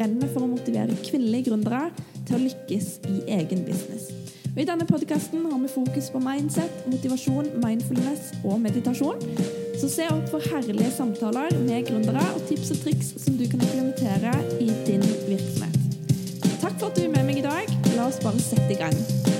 brenner for å motivere kvinnelige gründere til å lykkes i egen business. Og I denne podkasten har vi fokus på mindset, motivasjon, mindfulness og meditasjon. Så se opp for herlige samtaler med gründere og tips og triks som du kan implementere i din virksomhet. Takk for at du er med meg i dag. La oss bare sette i gang.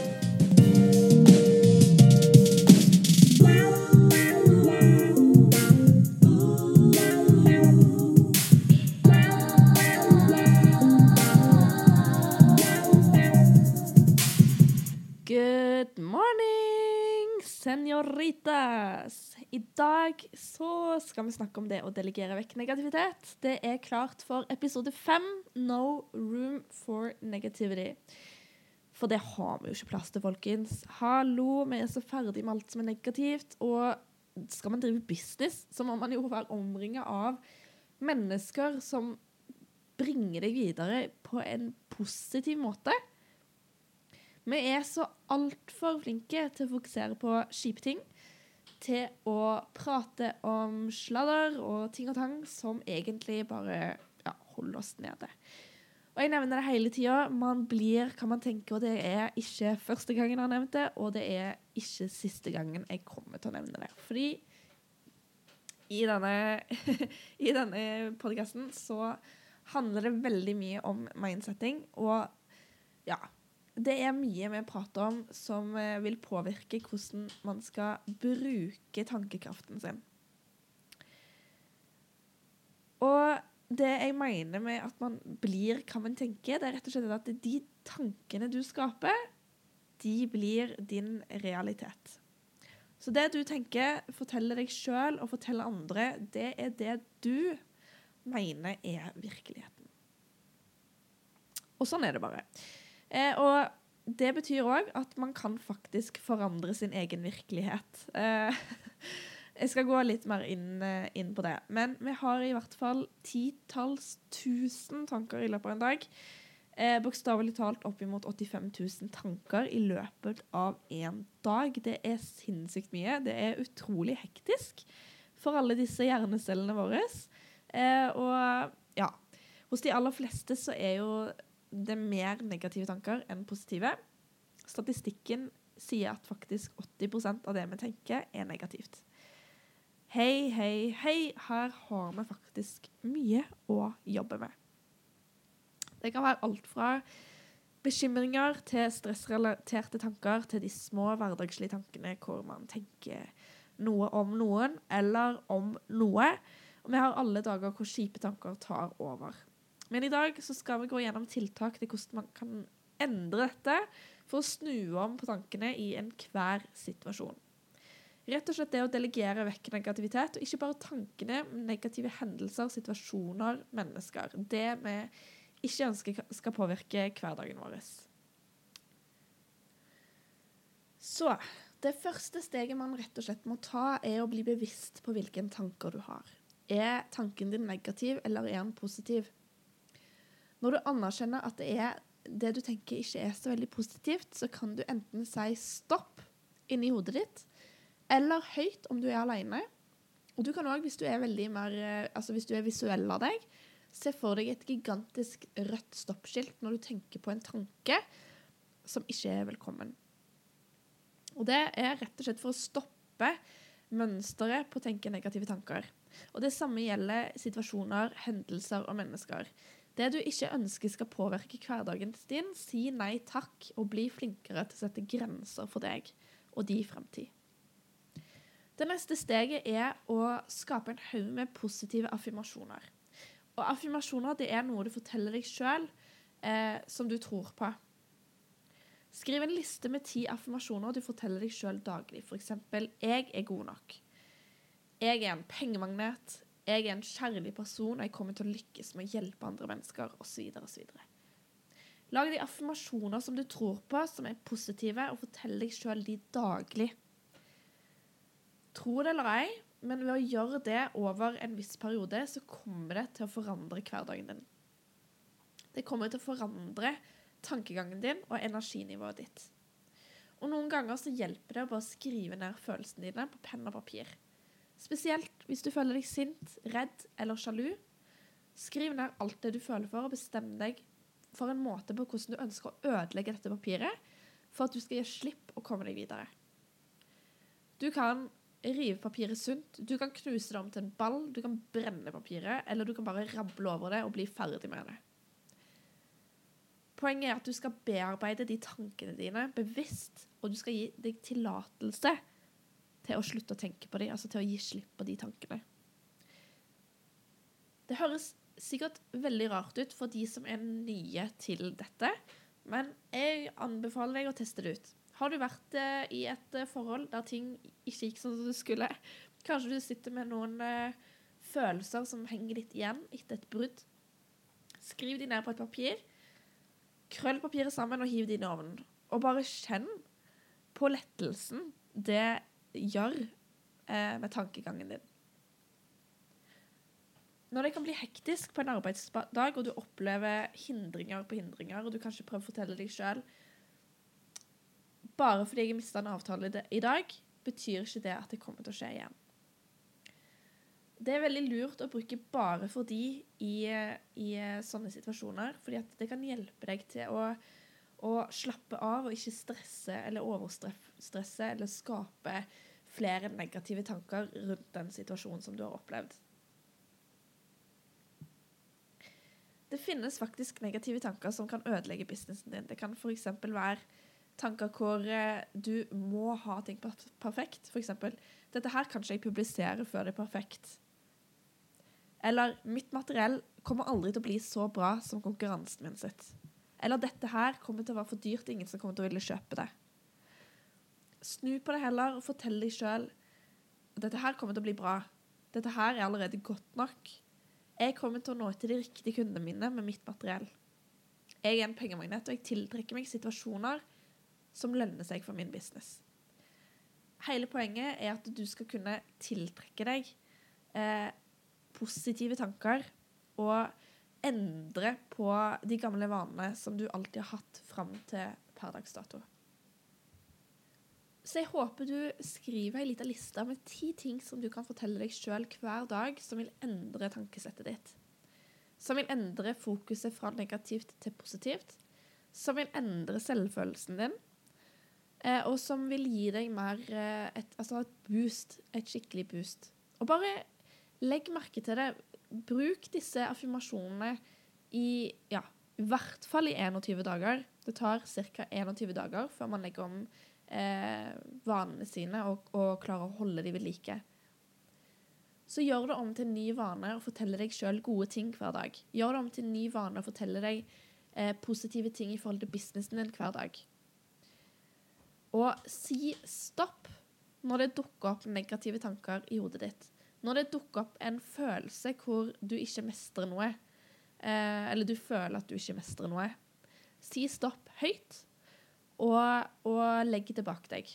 Senoritas! I dag så skal vi snakke om det å delegere vekk negativitet. Det er klart for episode fem, No room for negativity. For det har vi jo ikke plass til, folkens. Hallo, vi er så ferdig med alt som er negativt. Og skal man drive business, så må man jo være omringa av mennesker som bringer deg videre på en positiv måte. Vi er så altfor flinke til å fokusere på kjipe ting. Til å prate om sladder og ting og tang som egentlig bare ja, holder oss nede. Og jeg nevner det hele tida. Man blir hva man tenker, og det er ikke første gangen jeg har nevnt det, og det er ikke siste gangen jeg kommer til å nevne det. Fordi i denne, i denne podkasten så handler det veldig mye om mindsetting, og ja det er mye vi prater om som eh, vil påvirke hvordan man skal bruke tankekraften sin. Og det jeg mener med at man blir hva man tenker, det er rett og slett at de tankene du skaper, de blir din realitet. Så det du tenker, forteller deg sjøl og forteller andre, det er det du mener er virkeligheten. Og sånn er det bare. Eh, og det betyr òg at man kan faktisk forandre sin egen virkelighet. Eh, jeg skal gå litt mer inn, eh, inn, på det. Men vi har i hvert fall titalls tusen tanker i løpet av en dag. Eh, Bokstavelig talt oppimot 85 000 tanker i løpet av én dag. Det er sinnssykt mye. Det er utrolig hektisk for alle disse hjernecellene våre. Eh, og ja, hos de aller fleste så er jo det er mer negative tanker enn positive. Statistikken sier at faktisk 80% av det vi tenker, er negativt. Hei, hei, hei, her har vi faktisk mye å jobbe med. Det kan være alt fra bekymringer til stressrelaterte tanker til de små hverdagslige tankene hvor man tenker noe om noen eller om noe. Og vi har alle dager hvor kjipe tanker tar over. Men i dag så skal vi gå gjennom tiltak til hvordan man kan endre dette for å snu om på tankene i enhver situasjon. Rett og slett det å delegere vekk negativitet, og ikke bare tankene, men negative hendelser, situasjoner, mennesker. Det vi ikke ønsker skal påvirke hverdagen vår. Så det første steget man rett og slett må ta, er å bli bevisst på hvilke tanker du har. Er tanken din negativ, eller er den positiv? Når du anerkjenner at det, er, det du tenker ikke er så veldig positivt, så kan du enten si stopp inni hodet ditt, eller høyt om du er alene. Og du kan òg, hvis eh, altså hvis du er visuell av deg, se for deg et gigantisk rødt stoppskilt når du tenker på en tanke som ikke er velkommen. Og det er rett og slett for å stoppe mønsteret på å tenke negative tanker. Og det samme gjelder situasjoner, hendelser og mennesker. Det du ikke ønsker skal påvirke hverdagen din, si nei takk og bli flinkere til å sette grenser for deg og de fremtid. Det neste steget er å skape en haug med positive affirmasjoner. Og affirmasjoner det er noe du forteller deg sjøl eh, som du tror på. Skriv en liste med ti affirmasjoner du forteller deg sjøl daglig. F.eks.: Jeg er god nok. Jeg er en pengemagnet jeg er en kjærlig person, og jeg kommer til å lykkes med å hjelpe andre mennesker, osv. osv. Lag de affirmasjoner som du tror på, som er positive, og fortell deg sjøl de daglig. Tro det eller ei, men ved å gjøre det over en viss periode, så kommer det til å forandre hverdagen din. Det kommer til å forandre tankegangen din og energinivået ditt. Og noen ganger så hjelper det å bare skrive ned følelsene dine på penn og papir. Spesielt hvis du føler deg sint, redd eller sjalu. Skriv ned alt det du føler for, og bestem deg for en måte på hvordan du ønsker å ødelegge dette papiret for at du skal gi slipp og komme deg videre. Du kan rive papiret sunt, du kan knuse det om til en ball, du kan brenne papiret, eller du kan bare rable over det og bli ferdig med det. Poenget er at du skal bearbeide de tankene dine bevisst, og du skal gi deg tillatelse til å slutte å tenke på dem, altså til å gi slipp på de tankene. Det høres sikkert veldig rart ut for de som er nye til dette, men jeg anbefaler deg å teste det ut. Har du vært eh, i et eh, forhold der ting ikke gikk sånn som du skulle? Kanskje du sitter med noen eh, følelser som henger litt igjen etter et brudd. Skriv de ned på et papir. Krøll papiret sammen og hiv det inn i ovnen. Og bare kjenn på lettelsen det gjør eh, med tankegangen din. Når det kan bli hektisk på en arbeidsdag, og du opplever hindringer på hindringer, og du kanskje prøver å fortelle deg sjøl bare fordi jeg mista en avtale i dag, betyr ikke det at det kommer til å skje igjen. Det er veldig lurt å bruke bare for de i, i sånne situasjoner, fordi det kan hjelpe deg til å, å slappe av og ikke stresse eller overstresse eller skape flere negative tanker rundt den situasjonen som du har opplevd. Det finnes faktisk negative tanker som kan ødelegge businessen din. Det kan f.eks. være tanker hvor eh, du må ha ting perfekt. F.eks.: Dette her kan ikke jeg publisere før det er perfekt. Eller mitt materiell kommer aldri til å bli så bra som konkurransen min sitt. Eller dette her kommer til å være for dyrt, ingen som kommer til å ville kjøpe det. Snu på det heller og fortell deg sjøl dette her kommer til å bli bra. Dette her er allerede godt nok. Jeg kommer til å nå til de riktige kundene mine med mitt materiell. Jeg er en pengemagnet, og jeg tiltrekker meg situasjoner som lønner seg for min business. Hele poenget er at du skal kunne tiltrekke deg eh, positive tanker og endre på de gamle vanene som du alltid har hatt fram til per dags dato. Så jeg håper du skriver ei lita liste med ti ting som du kan fortelle deg sjøl hver dag som vil endre tankesettet ditt. Som vil endre fokuset fra negativt til positivt. Som vil endre selvfølelsen din. Eh, og som vil gi deg mer eh, et, altså et boost. Et skikkelig boost. Og bare legg merke til det. Bruk disse affirmasjonene i ja, i hvert fall i 21 dager. Det tar ca. 21 dager før man legger om eh, vanene sine og, og klarer å holde dem ved like. Så gjør det om til en ny vane å fortelle deg sjøl gode ting hver dag. Gjør det om til en ny vane å fortelle deg eh, positive ting i forhold til businessen din hver dag. Og si stopp når det dukker opp negative tanker i hodet ditt. Når det dukker opp en følelse hvor du ikke mestrer noe, eh, eller du føler at du ikke mestrer noe. Si stopp høyt, og, og legg det bak deg.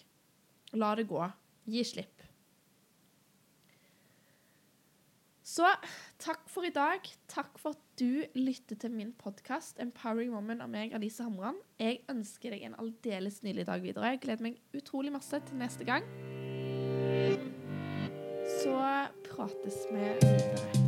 La det gå. Gi slipp. Så takk for i dag. Takk for at du lytter til min podkast 'Empowering Woman' av meg, Alice Hamran. Jeg ønsker deg en aldeles nydelig dag videre. Jeg gleder meg utrolig masse til neste gang. Prates vi videre.